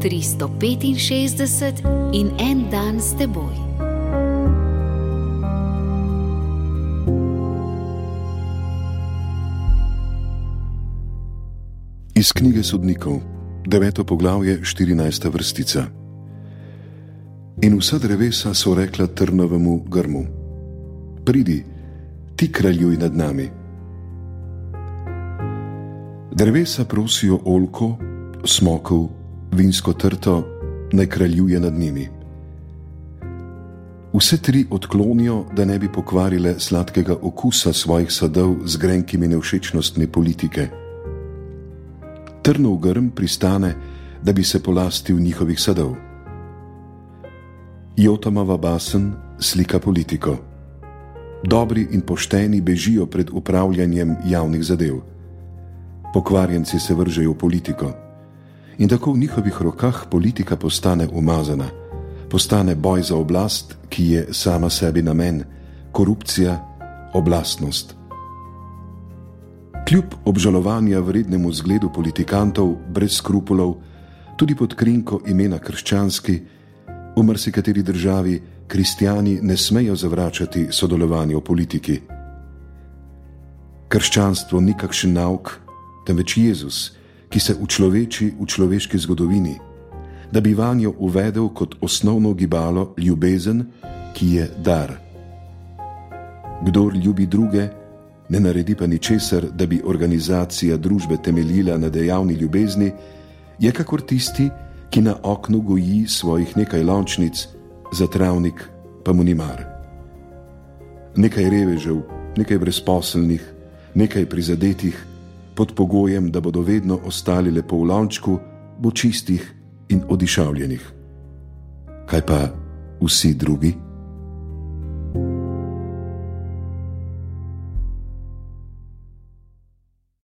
365 in en dan s teboj. Iz knjige sodnikov, deveto poglavje, 14. vrstica. In vsa drevesa so rekla trnovemu grmu: Pridi, ti kraljuj nad nami. Drevesa prosijo olko, smokov, vinsko trto, naj kraljuje nad njimi. Vse tri odklonijo, da ne bi pokvarile sladkega okusa svojih sadov z grenkimi nevšečnostmi politike. Trnov grm pristane, da bi se polastil njihovih sadov. Jotamava basen slika politiko. Dobri in pošteni bežijo pred upravljanjem javnih zadev. Pokvarjenci se vržejo v politiko in tako v njihovih rokah politika postane umazana, postane boj za oblast, ki je sama sebi namen, korupcija, oblastnost. Kljub obžalovanja vrednemu zgledu politikantov brez skrupulov, tudi pod krinko imena krščanski, v marsikateri državi kristijani ne smejo zavračati sodelovanja v politiki. Krščanstvo ni kakšen nauk, temveč Jezus, ki se učloveči v človeški zgodovini, da bi vanjo uvedel kot osnovno gibalo ljubezen, ki je dar. Kdor ljubi druge, ne naredi pa ničesar, da bi organizacija družbe temeljila na dejavni ljubezni, je kakor tisti, ki na oknu goji svojih nekaj lončnic, za travnik pa mu ni mar. Nekaj revežev, nekaj brezposelnih, nekaj prizadetih, pod pogojem, da bodo vedno ostali lepo v lončku, bo čistih in odišavljenih. Kaj pa vsi drugi?